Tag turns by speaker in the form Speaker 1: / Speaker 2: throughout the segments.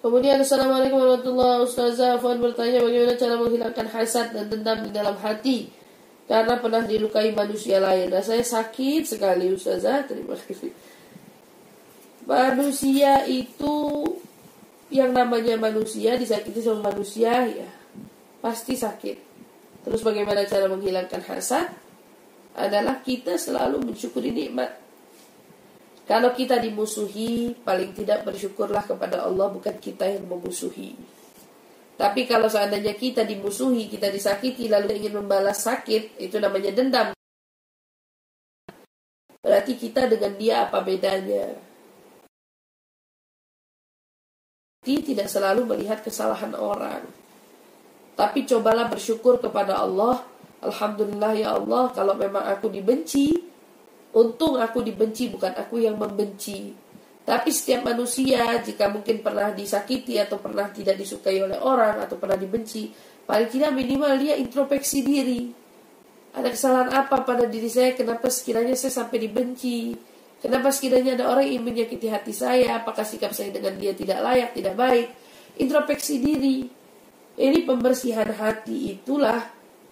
Speaker 1: Kemudian Assalamualaikum warahmatullahi wabarakatuh. Ustazah Afwan bertanya bagaimana cara menghilangkan hasad dan dendam di dalam hati? Karena pernah dilukai manusia lain. Rasanya sakit sekali Ustazah. Terima kasih. Manusia itu Yang namanya manusia Disakiti sama manusia ya Pasti sakit. Terus bagaimana cara menghilangkan hasad? Adalah kita selalu mensyukuri nikmat kalau kita dimusuhi, paling tidak bersyukurlah kepada Allah bukan kita yang memusuhi. Tapi kalau seandainya kita dimusuhi, kita disakiti, lalu ingin membalas sakit, itu namanya dendam. Berarti kita dengan dia apa bedanya? Kita tidak selalu melihat kesalahan orang. Tapi cobalah bersyukur kepada Allah. Alhamdulillah ya Allah, kalau memang aku dibenci, Untung aku dibenci bukan aku yang membenci. Tapi setiap manusia jika mungkin pernah disakiti atau pernah tidak disukai oleh orang atau pernah dibenci, paling tidak minimal dia introspeksi diri. Ada kesalahan apa pada diri saya? Kenapa sekiranya saya sampai dibenci? Kenapa sekiranya ada orang yang menyakiti hati saya? Apakah sikap saya dengan dia tidak layak, tidak baik? Introspeksi diri. Ini pembersihan hati itulah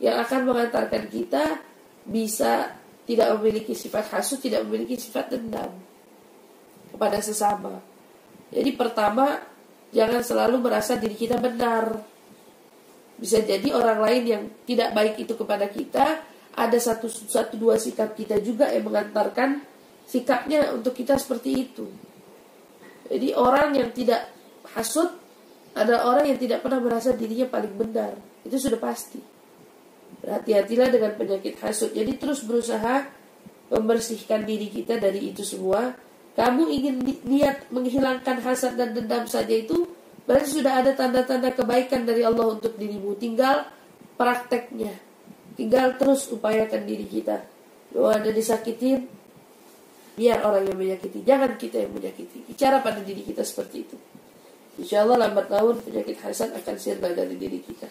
Speaker 1: yang akan mengantarkan kita bisa tidak memiliki sifat hasut, tidak memiliki sifat dendam kepada sesama. Jadi pertama, jangan selalu merasa diri kita benar. Bisa jadi orang lain yang tidak baik itu kepada kita, ada satu satu dua sikap kita juga yang mengantarkan sikapnya untuk kita seperti itu. Jadi orang yang tidak hasut ada orang yang tidak pernah merasa dirinya paling benar. Itu sudah pasti. Berhati-hatilah dengan penyakit hasut. Jadi terus berusaha membersihkan diri kita dari itu semua. Kamu ingin niat menghilangkan hasad dan dendam saja itu berarti sudah ada tanda-tanda kebaikan dari Allah untuk dirimu. Tinggal prakteknya. Tinggal terus upayakan diri kita. Kalau ada disakitin, biar orang yang menyakiti. Jangan kita yang menyakiti. Bicara pada diri kita seperti itu. Insya Allah lambat tahun penyakit hasad akan sirna dari diri kita.